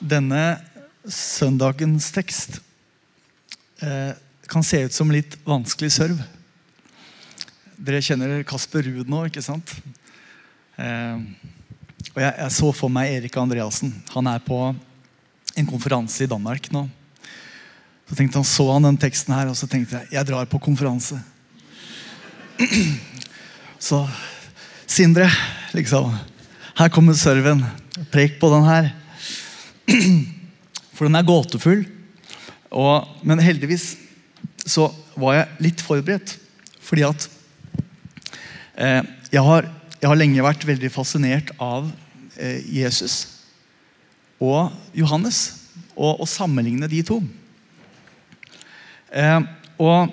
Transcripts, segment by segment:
Denne søndagens tekst eh, kan se ut som litt vanskelig serv. Dere kjenner Kasper Ruud nå, ikke sant? Eh, og jeg, jeg, så for meg Erik Andreassen. Han er på en konferanse i Danmark nå. Så tenkte han, så han den teksten her, og så tenkte jeg jeg drar på konferanse. Så Sindre, liksom. Her kommer serven. Prek på den her. For den er gåtefull. Og, men heldigvis så var jeg litt forberedt. Fordi at eh, jeg, har, jeg, har, lenge vært veldig fascinert av eh, Jesus og Johannes. Og å sammenligne de to. Eh, og,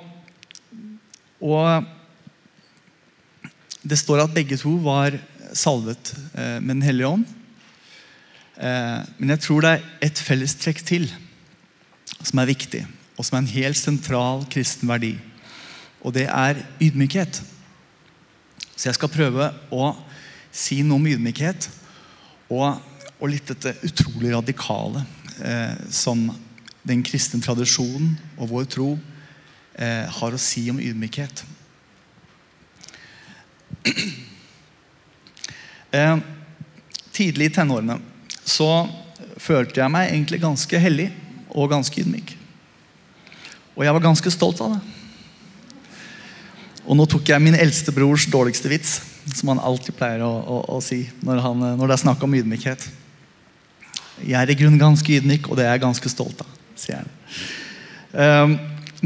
og det står at begge to var salvet eh, med Den hellige ånd. Eh, men jeg tror det er et fellestrekk til som er viktig, og som er en helt sentral kristen verdi. Og det er ydmykhet. Så jeg skal prøve å si noe om ydmykhet og, og litt dette utrolig radikale eh, som den kristne tradisjonen og vår tro eh, har å si om ydmykhet. Eh, tidlig i tenårene så følte jeg meg egentlig ganske hellig og ganske ydmyk. Og jeg var ganske stolt av det. Og nå tok jeg min eldste brors dårligste vits, som han alltid pleier å, å, å si når, han, når, det er snakk om ydmykhet. Jeg er i grunnen ganske ydmyk, og det er jeg ganske stolt av, sier han. Um,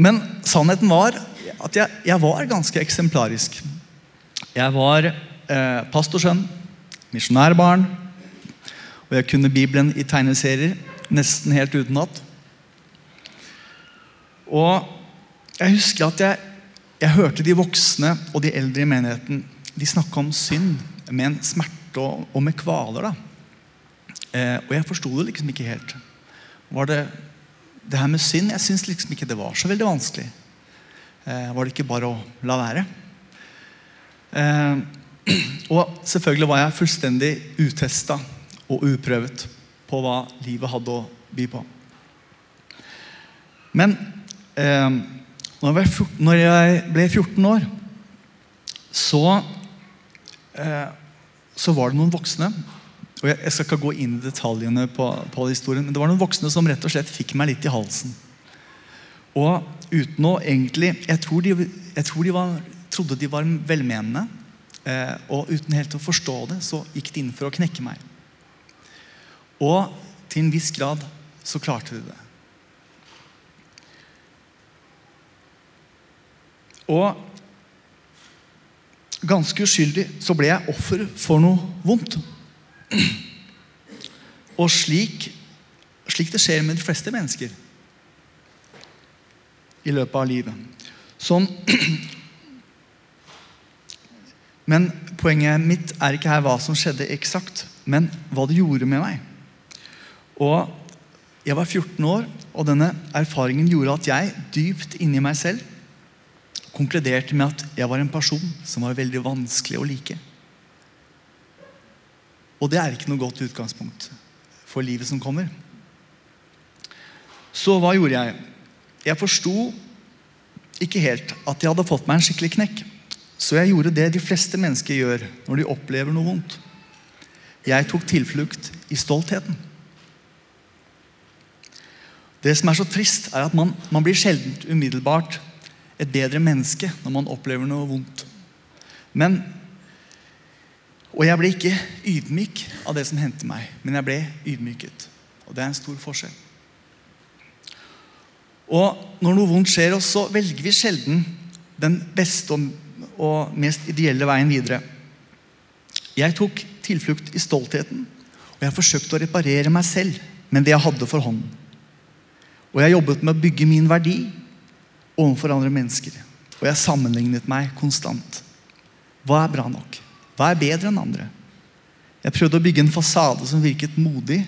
men sannheten var at jeg, jeg var ganske eksemplarisk. Jeg var eh, pastorsønn, misjonærbarn, og jeg kunne Bibelen i tegneserier nesten helt utenat. Og jeg husker at jeg, jeg, hørte de voksne og de eldre i menigheten de snakke om synd med en smerte og, og med kvaler. Eh, og jeg forsto det liksom ikke helt. Var det det her med synd? Jeg syns liksom ikke det var så veldig vanskelig. Eh, var det ikke bare å la være? Eh, og selvfølgelig var jeg fullstendig utesta og uprøvet på hva livet hadde å by på. Men eh, når jeg ble 14 år, så, eh, så var det noen voksne og jeg, jeg, skal ikke gå inn i detaljene på, på historien, men det var noen voksne som rett og slett fikk meg litt i halsen. Og uten å egentlig Jeg tror de, jeg tror de var trodde de var velmenende. Eh, og uten helt å forstå det, så gikk de inn for å knekke meg. Og til en viss grad så klarte de det. Og ganske uskyldig så ble jeg offer for noe vondt. Og slik, slik det skjer med de fleste mennesker i løpet av livet. Sånn Men poenget mitt er ikke her hva som skjedde eksakt, men hva det gjorde med meg. Og Jeg var 14 år, og denne erfaringen gjorde at jeg dypt inni meg selv konkluderte med at jeg var en person som var veldig vanskelig å like. Og det er ikke noe godt utgangspunkt for livet som kommer. Så hva gjorde jeg? Jeg forsto ikke helt at jeg hadde fått meg en skikkelig knekk. Så jeg gjorde det de fleste mennesker gjør når de opplever noe vondt. Jeg tok tilflukt i stoltheten. Det som er så trist, er at man, man blir sjelden umiddelbart et bedre menneske når man opplever noe vondt. Men Og jeg ble ikke ydmyk av det som hendte meg, men jeg ble ydmyket. Og det er en stor forskjell. Og når noe vondt skjer oss, så velger vi sjelden den beste og og mest ideelle veien videre. Jeg tok tilflukt i stoltheten, og jeg forsøkte å reparere meg selv med det jeg hadde for hånden. Og jeg jobbet med å bygge min verdi overfor andre mennesker. Og jeg sammenlignet meg konstant. Hva er bra nok? Hva er bedre enn andre? Jeg prøvde å bygge en fasade som virket modig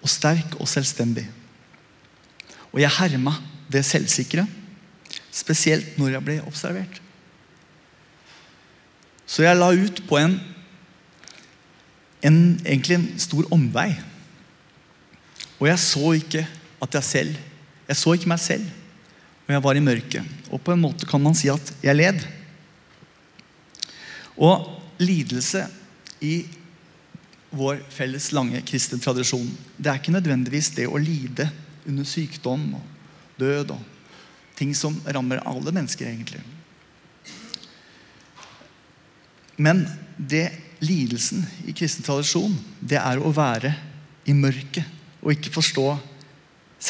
og sterk og selvstendig. Og jeg herma det selvsikre, spesielt når jeg ble observert. Så jeg la ut på en, en egentlig en stor omvei. Og jeg så ikke at jeg selv Jeg så ikke meg selv. Og jeg var i mørket. Og på en måte kan man si at jeg led. Og lidelse i vår felles lange kristne tradisjon, det er ikke nødvendigvis det å lide under sykdom og død og ting som rammer alle mennesker, egentlig. Men det lidelsen i kristen tradisjon, det er å være i mørket og ikke forstå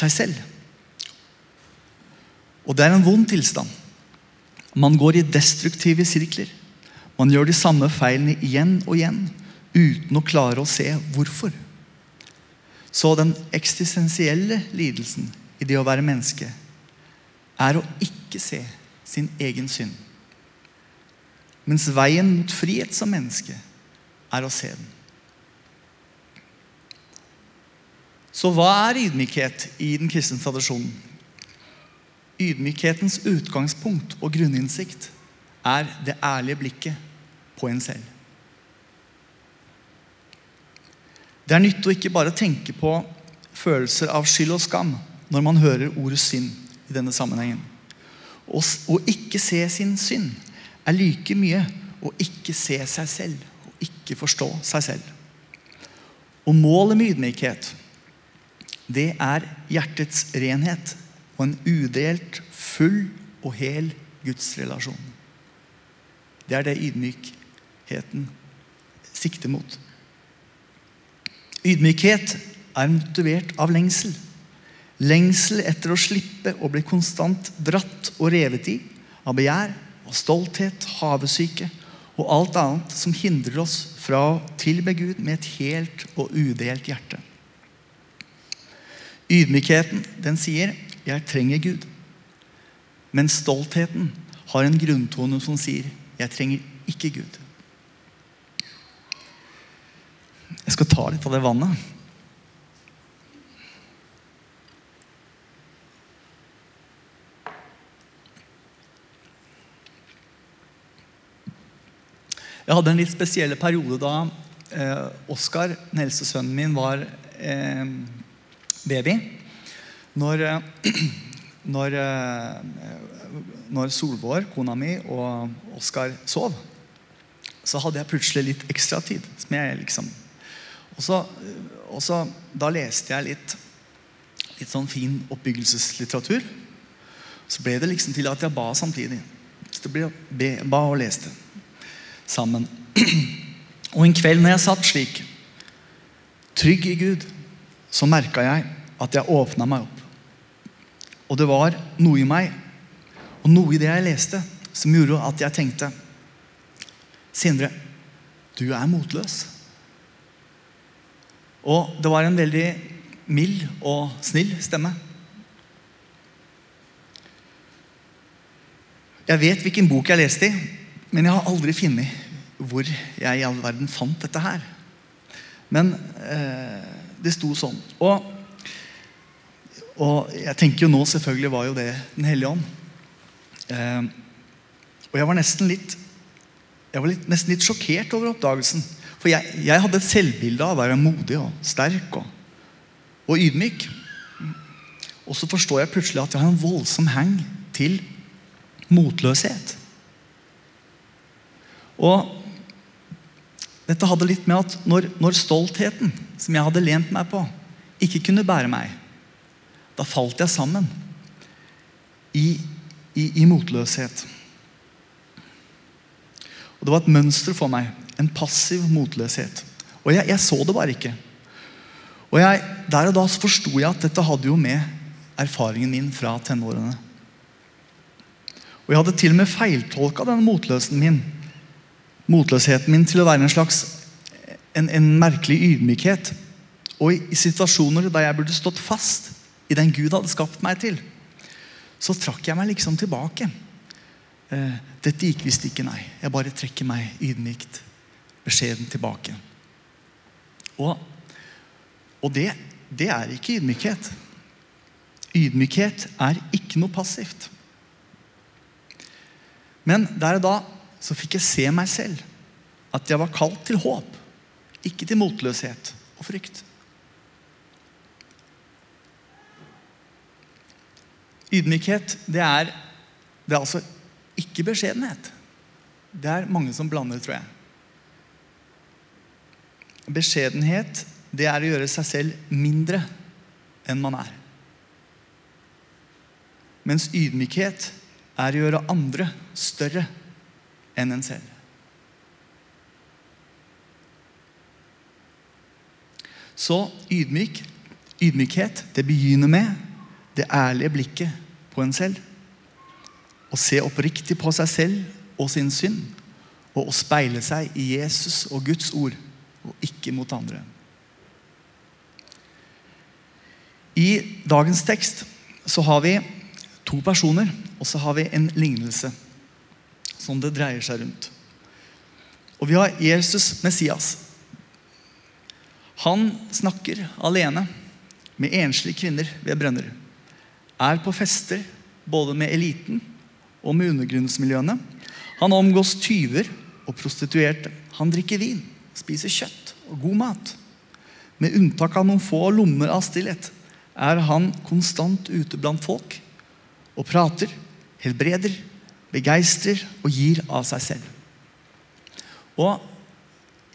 seg selv. Og det er en vond tilstand. Man går i destruktive sirkler. Man gjør de samme feilene igjen og igjen uten å klare å se hvorfor. Så den eksistensielle lidelsen i det å være menneske er å ikke se sin egen synd. Mens veien mot frihet som menneske er å se den. Så hva er ydmykhet i den kristne tradisjonen? Ydmykhetens utgangspunkt og grunninnsikt er det ærlige blikket på en selv. Det er nyttig å ikke bare tenke på følelser av skyld og skam når man hører ordet synd i denne sammenhengen. Å ikke se sin synd er like mye å ikke se seg selv og ikke forstå seg selv. Og målet med ydmykhet, det er hjertets renhet og en udelt, full og hel gudsrelasjon. Det er det ydmykheten sikter mot. Ydmykhet er motivert av lengsel. Lengsel etter å slippe å bli konstant dratt og revet i av begjær, av stolthet, havesyke og alt annet som hindrer oss fra å tilbe Gud med et helt og udelt hjerte. Ydmykheten den sier 'jeg trenger Gud'. Men stoltheten har en grunntone som sier 'jeg trenger ikke Gud'. Jeg skal ta litt av det vannet. Jeg hadde en litt spesiell periode da eh, Oskar, den eldste sønnen min, var eh, baby. Når, eh, når, eh, når Solvår, kona mi, og Oskar sov, så hadde jeg plutselig litt ekstra tid. Som jeg liksom og så, og så, Da leste jeg litt, litt sånn fin oppbyggelseslitteratur. Så ble det liksom til at jeg ba samtidig. Så det ble be, ba og leste sammen. Og en kveld når jeg satt slik, trygg i Gud, så merka jeg at jeg åpna meg opp. Og det var noe i meg, og noe i det jeg leste, som gjorde at jeg tenkte Sindre, du er motløs. Og det var en veldig mild og snill stemme. Jeg vet hvilken bok jeg leste i, men jeg har aldri funnet hvor jeg i all verden fant dette her. Men eh, det sto sånn. Og, og, jeg tenker jo nå selvfølgelig var jo det Den hellige ånd. Eh, og jeg var nesten litt jeg var litt, nesten litt sjokkert over oppdagelsen. For jeg, jeg, hadde et selvbilde av å være modig og sterk og, og ydmyk. Og så forstår jeg plutselig at jeg har en voldsom heng til motløshet. Og dette hadde litt med at når, når, stoltheten som jeg hadde lent meg på, ikke kunne bære meg, da falt jeg sammen i, i, i motløshet. Og Det var et mønster for meg. En passiv motløshet. Og jeg, jeg så det bare ikke. Og jeg, Der og da så forsto jeg at dette hadde jo med erfaringen min fra tenårene. Og jeg hadde til og med feiltolka denne motløsen min motløsheten min til å være en slags en, en merkelig ydmykhet. Og i, i, situasjoner der jeg burde stått fast i den Gud hadde skapt meg til, så trakk jeg meg liksom tilbake. Eh, dette gikk visst ikke, nei. Jeg bare trekker meg ydmykt, beskjeden tilbake. Og, og det, det er ikke ydmykhet. Ydmykhet er ikke noe passivt. Men der og da så fikk jeg se meg selv. At jeg var kalt til håp, ikke til motløshet og frykt. Ydmykhet, det er, det er altså ikke beskjedenhet. Det er mange som blander, tror jeg. Beskjedenhet, det er å gjøre seg selv mindre enn man er. Mens ydmykhet er å gjøre andre større enn en selv. Så ydmyk, ydmykhet det begynner med det ærlige blikket på en selv. Å se oppriktig på seg selv og sin synd. Og å speile seg i Jesus og Guds ord, og ikke mot andre. I dagens tekst så har vi to personer, og så har vi en lignelse som det dreier seg rundt. Og vi har Jesus Messias. Han snakker alene med enslige kvinner ved brønner. Er på fester både med eliten og med undergrunnsmiljøene. Han omgås tyver og prostituerte. Han drikker vin, spiser kjøtt og god mat. Med unntak av noen få lommer av stillhet er han konstant ute blant folk og prater, helbreder, begeistrer og gir av seg selv. Og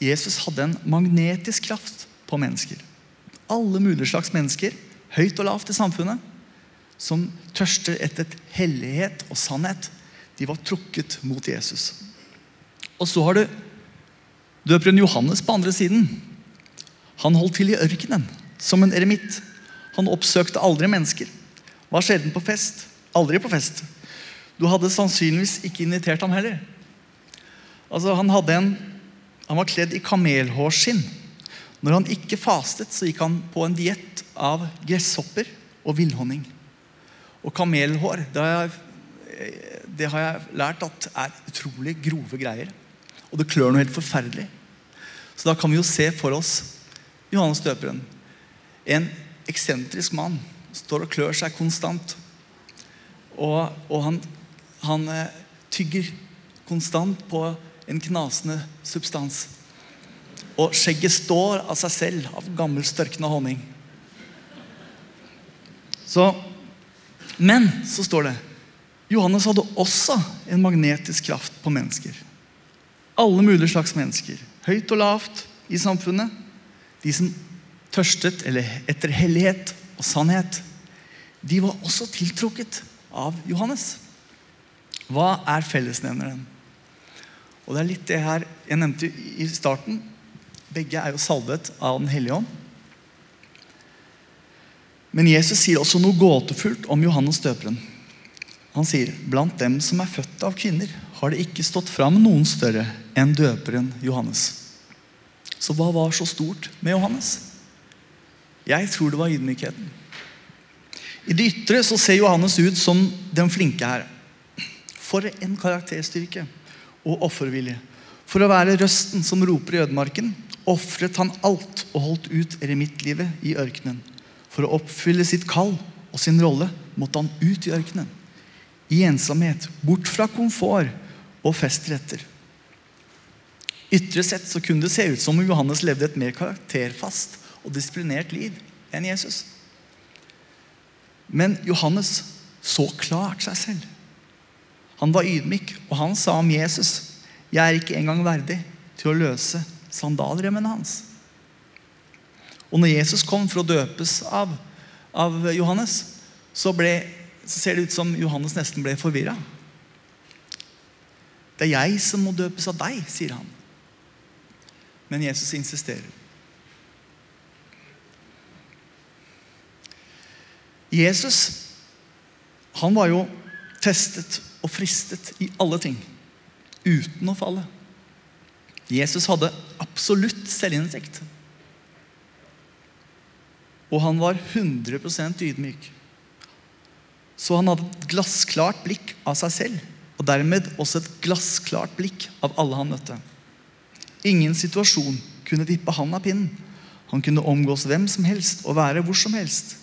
Jesus hadde en magnetisk kraft på mennesker. Alle mulige slags mennesker, høyt og lavt i samfunnet, som tørster etter hellighet og sannhet, de var trukket mot Jesus. Og så har du døperen Johannes på andre siden. Han holdt til i ørkenen som en eremitt. Han oppsøkte aldri mennesker. Var sjelden på fest. Aldri på fest. Du hadde sannsynligvis ikke invitert ham heller. Altså, han, en, han var kledd i kamelhårskinn. Når han ikke fastet, så gikk han på en diett av gresshopper og villhonning. Og kamelhår, det har, jeg, det har jeg lært at er utrolig grove greier. Og det klør noe helt forferdelig. Så da kan vi jo se for oss Johannes døperen. En eksentrisk mann. Står og klør seg konstant. Og, og han, han eh, tygger konstant på en knasende substans. Og skjegget står av seg selv, av gammel, størkna honning. Så, men så står det Johannes hadde også en magnetisk kraft på mennesker. Alle mulige slags mennesker. Høyt og lavt i samfunnet. De som tørstet etter hellighet og sannhet, de var også tiltrukket av Johannes. Hva er fellesnevneren? Og Det er litt det her jeg nevnte i starten. Begge er jo salvet av Den hellige ånd. Men Jesus sier også noe gåtefullt om Johannes døperen. Han sier blant dem som er født av kvinner, har det ikke stått fram noen større enn døperen Johannes. Så hva var så stort med Johannes? Jeg tror det var ydmykheten. I det ytre så ser Johannes ut som den flinke her. For en karakterstyrke og offervilje. For å være røsten som roper i ødemarken, ofret han alt og holdt ut eremittlivet i ørkenen. For å oppfylle sitt kall og sin rolle måtte han ut i ørkenen. I ensomhet, bort fra komfort og festretter. Ytre sett så kunne det se ut som om Johannes levde et mer karakterfast og disiplinert liv enn Jesus. Men Johannes så klart seg selv. Han var ydmyk, og han sa om Jesus jeg er ikke engang verdig til å løse sandalremmene hans. Og når Jesus kom for å døpes av, av Johannes, så, ble, så, ser det ut som Johannes nesten ble forvirra. Det er jeg som må døpes av deg, sier han. Men Jesus insisterer. Jesus han var jo testet og fristet i alle ting uten å falle. Jesus hadde absolutt selvinnsikt. Og han var 100% ydmyk. Så han hadde et glassklart blikk av seg selv, og dermed også et glassklart blikk av alle han møtte. Ingen situasjon kunne vippe han av pinnen. Han kunne omgås hvem som helst og være hvor som helst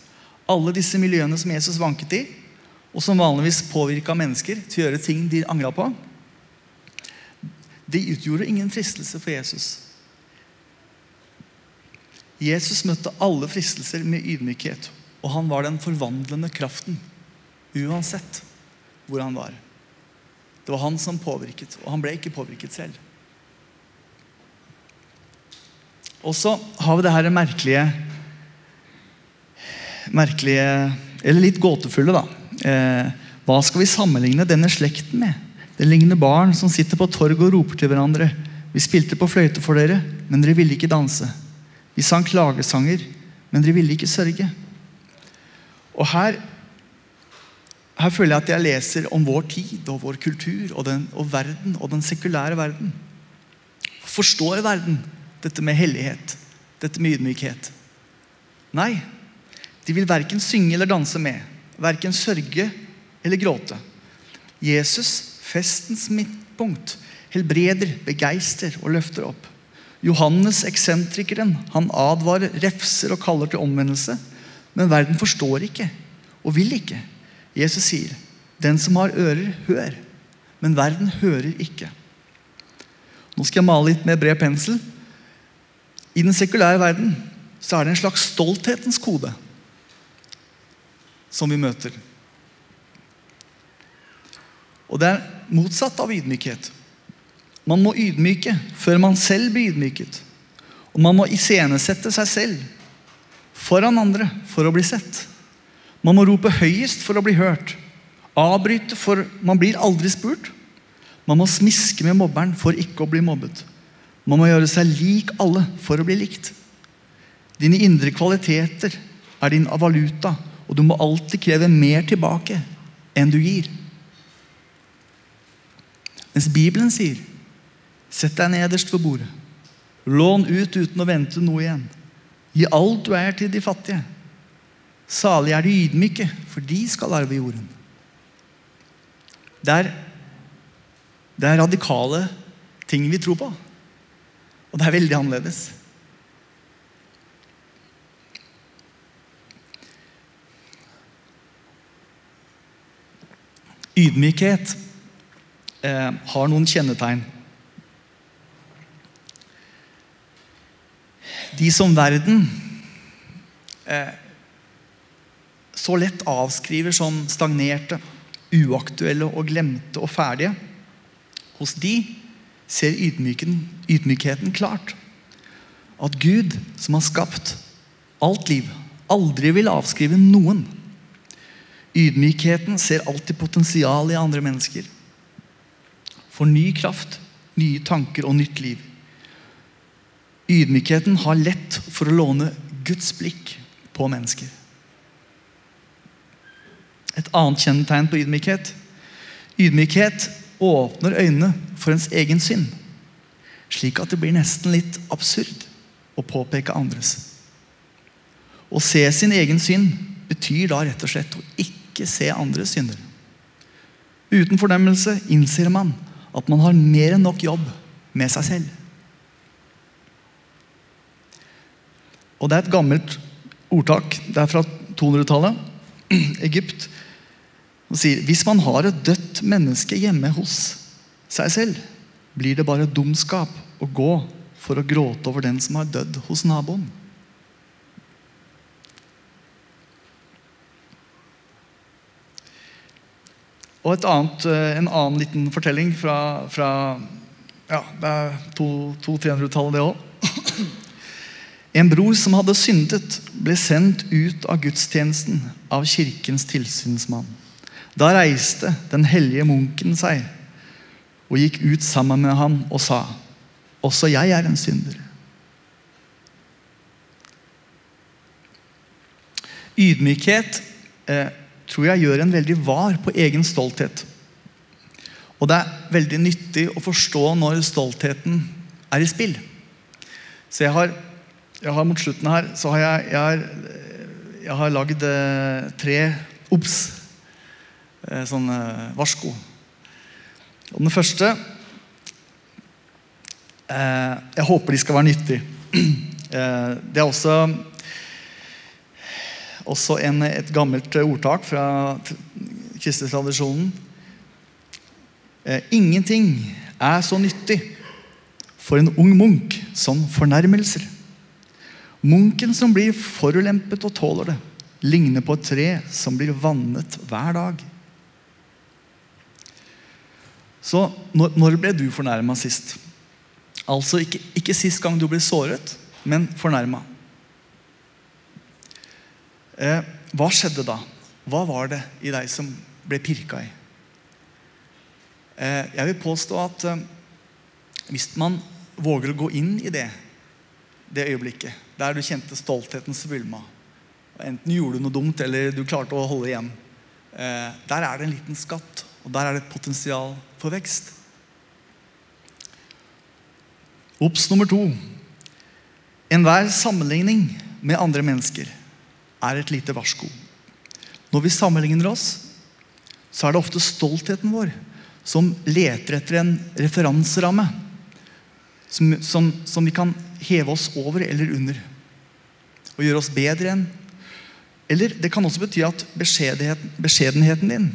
alle disse miljøene som Jesus vanket i, og som vanligvis påvirka mennesker til å gjøre ting de angra på, de utgjorde ingen fristelse for Jesus. Jesus møtte alle fristelser med ydmykhet, og han var den forvandlende kraften Uansett hvor han var. Det var han som påvirket, og han ble ikke påvirket selv. Og så har vi det her merkelige Merkelige Eller litt gåtefulle, da. Eh, hva skal vi sammenligne denne slekten med? Det ligner barn som sitter på torget og roper til hverandre. Vi spilte på fløyte for dere, men dere ville ikke danse. Vi sang klagesanger, men dere ville ikke sørge. Og her, her føler jeg at jeg leser om vår tid og vår kultur og, den, og verden og den sekulære verden. Forstår verden dette med hellighet, dette med ydmykhet? Nei, de vil verken synge eller danse med, verken sørge eller gråte. Jesus, festens midtpunkt, helbreder, begeistrer og løfter opp. Johannes, eksentrikeren, han advarer, refser og kaller til omvendelse. Men verden forstår ikke og vil ikke. Jesus sier, 'Den som har ører, hør.' Men verden hører ikke. Nå skal jeg male litt med bred pensel. I den sekulære verden så er det en slags stolthetens kode som vi møter. Og det er motsatt av ydmykhet. Man må ydmyke før man selv blir ydmyket. Og man må iscenesette seg selv foran andre for å bli sett. Man må rope høyest for å bli hørt. Avbryte, for man blir aldri spurt. Man må smiske med mobberen for ikke å bli mobbet. Man må gjøre seg lik alle for å bli likt. Dine indre kvaliteter er din valuta, og du må alltid kreve mer tilbake enn du gir. Mens Bibelen sier Sett deg nederst ved bordet. Lån ut uten å vente noe igjen. Gi alt du er, til de fattige. Salig er de ydmyke, for de skal arve jorden. Det er, det er radikale ting vi tror på. Og det er veldig annerledes. Ydmykhet eh, har noen kjennetegn. De som verden eh, så lett avskriver som stagnerte, uaktuelle og glemte og ferdige, hos de ser ydmykheten klart. At Gud, som har skapt alt liv, aldri vil avskrive noen. Ydmykheten ser alltid potensial i andre mennesker for ny kraft, nye tanker og nytt liv. Ydmykheten har lett for å låne Guds blikk på mennesker. Et annet kjennetegn på ydmykhet Ydmykhet åpner øynene for ens egen synd, slik at det blir nesten litt absurd å påpeke andres. Å se sin egen synd betyr da rett og slett å ikke se andres synder. Uten fornemmelse innser man at man har mer enn nok jobb med seg selv. Og Det er et gammelt ordtak. Det er fra 200-tallet. Egypt. Og sier hvis man har et dødt menneske hjemme hos seg selv, blir det bare dumskap å gå for å gråte over den som har dødd hos naboen. Og annet, eh, en annen liten fortelling fra, fra ja, det er 200-300-tallet, det òg. En bror som hadde syndet, ble sendt ut av gudstjenesten av kirkens tilsynsmann. Da reiste den hellige munken seg og gikk ut sammen med ham og sa, 'Også jeg er en synder'. Ydmykhet eh, tror jeg gjør en veldig var på egen stolthet. Og det er veldig nyttig å forstå når stoltheten er i spill. Så jeg har, jeg har mot slutten her så har jeg, jeg, har, jeg har lagd eh, tre obs. Eh, sånn eh, varsko. Og den første Jeg håper de skal være nyttige. Det er også også en, et gammelt ordtak fra kristentradisjonen. Eh, ingenting er så nyttig for en ung munk som fornærmelser. Munken som blir forulempet og tåler det, ligner på et tre som blir vannet hver dag. Så når, når ble du fornærma sist? Altså ikke, ikke sist gang du ble såret, men fornærma. Eh, hva skjedde da? Hva var det i deg som ble pirka i? Eh, jeg vil påstå at eh, hvis man våger å gå inn i det, det øyeblikket, der du kjente stoltheten svulma, enten gjorde du noe dumt eller du klarte å holde igjen, eh, der er det en liten skatt, og der er det et potensial for vekst. Obs nummer to. Enhver sammenligning med andre mennesker er et lite varsko. Når vi sammenligner oss, så er det ofte stoltheten vår som leter etter en referanseramme som, som, som vi kan heve oss over eller under. Og gjøre oss bedre enn. Eller det kan også bety at beskjedenheten, din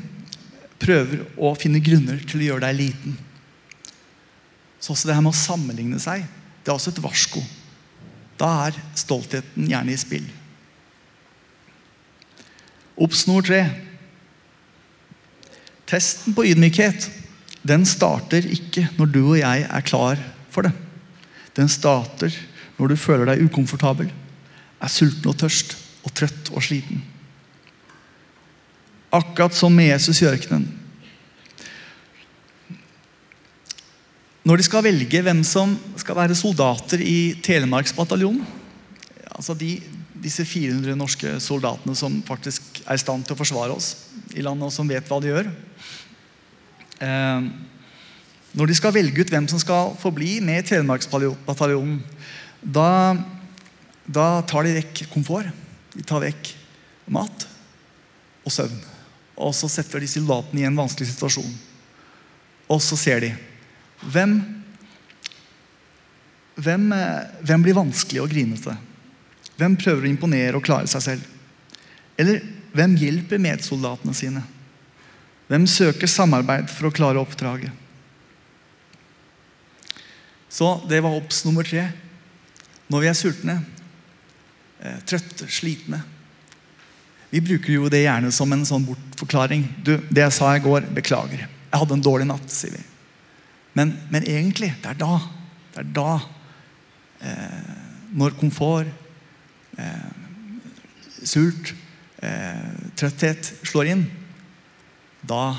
prøver å finne grunner til å gjøre deg liten. Så også det her med å sammenligne seg, det er også et varsko. Da er stoltheten gjerne i spill. Obs nummer tre. Testen på ydmykhet den starter ikke når du og jeg er klar for det. Den starter når du føler deg ukomfortabel, er sulten og tørst og trøtt og sliten. Akkurat som med Jesus i ørkenen. Når de skal velge hvem som skal være soldater i Telemarksbataljonen altså de, Disse 400 norske soldatene som faktisk er i stand til å forsvare oss i landet, og som vet hva de gjør. Eh, når de skal velge ut hvem som skal få bli med i Telemarksbataljonen, da, da tar de vekk komfort. De tar vekk mat og søvn. Og så setter de soldatene i en vanskelig situasjon. Og så ser de hvem, hvem, hvem blir vanskelig og grinete? Hvem prøver å imponere og klare seg selv? Eller hvem hjelper medsoldatene sine? Hvem søker samarbeid for å klare oppdraget? Så det var obs nummer tre. Når vi er sultne, eh, trøtte, slitne Vi bruker jo det gjerne som en sånn bortforklaring. Du, 'Det jeg sa i går, beklager. Jeg hadde en dårlig natt', sier vi. Men, men egentlig, det er da. Det er da. Eh, når komfort, eh, sult, eh, trøtthet slår inn, da,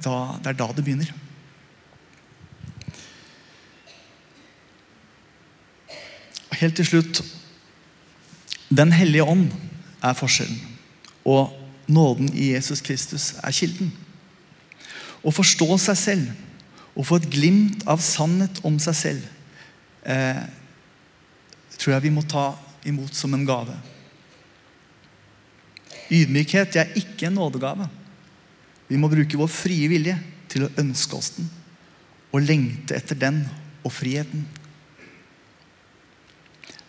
da, det er da det begynner. Helt til slutt Den hellige ånd er forskjellen. Og nåden i Jesus Kristus er kilden. Å forstå seg selv og få et glimt av sannhet om seg selv eh, tror jeg vi må ta imot som en gave. Ydmykhet er ikke en nådegave. Vi må bruke vår frie vilje til å ønske oss den og lengte etter den og friheten.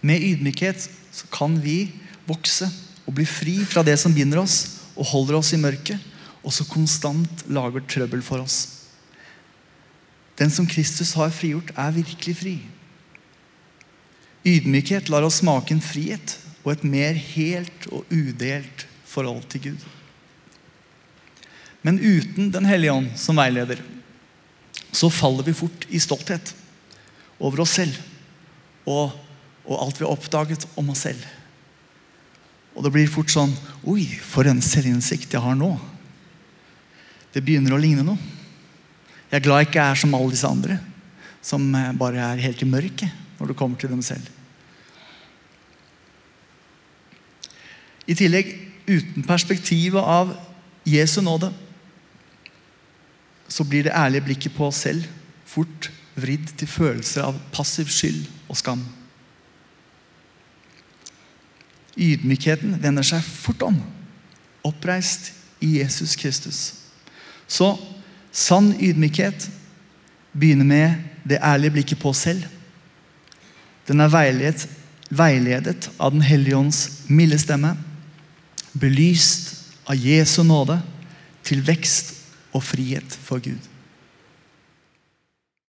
Med ydmykhet kan vi vokse og bli fri fra det som binder oss og holder oss i mørket, og så konstant lager trøbbel for oss. Den som Kristus har frigjort, er virkelig fri. Ydmykhet lar oss smake en frihet og et mer helt og udelt forhold til Gud. Men uten Den hellige ånd som veileder, så faller vi fort i stolthet over oss selv og og alt vi har oppdaget om oss selv. Og det blir fort sånn Oi, for en selvinnsikt jeg har nå. Det begynner å ligne noe. Jeg er glad jeg ikke er som alle disse andre, som eh, bare er helt i mørket når det kommer til dem selv. I tillegg, uten perspektivet av Jesu nåde, så blir det ærlige blikket på oss selv fort vridd til følelser av passiv skyld og skam. Ydmykheten vender seg fort om. Oppreist i Jesus Kristus. Så sann ydmykhet begynner med det ærlige blikket på oss selv. Den er veiledet, veiledet av Den hellige ånds milde stemme. Belyst av Jesu nåde til vekst og frihet for Gud.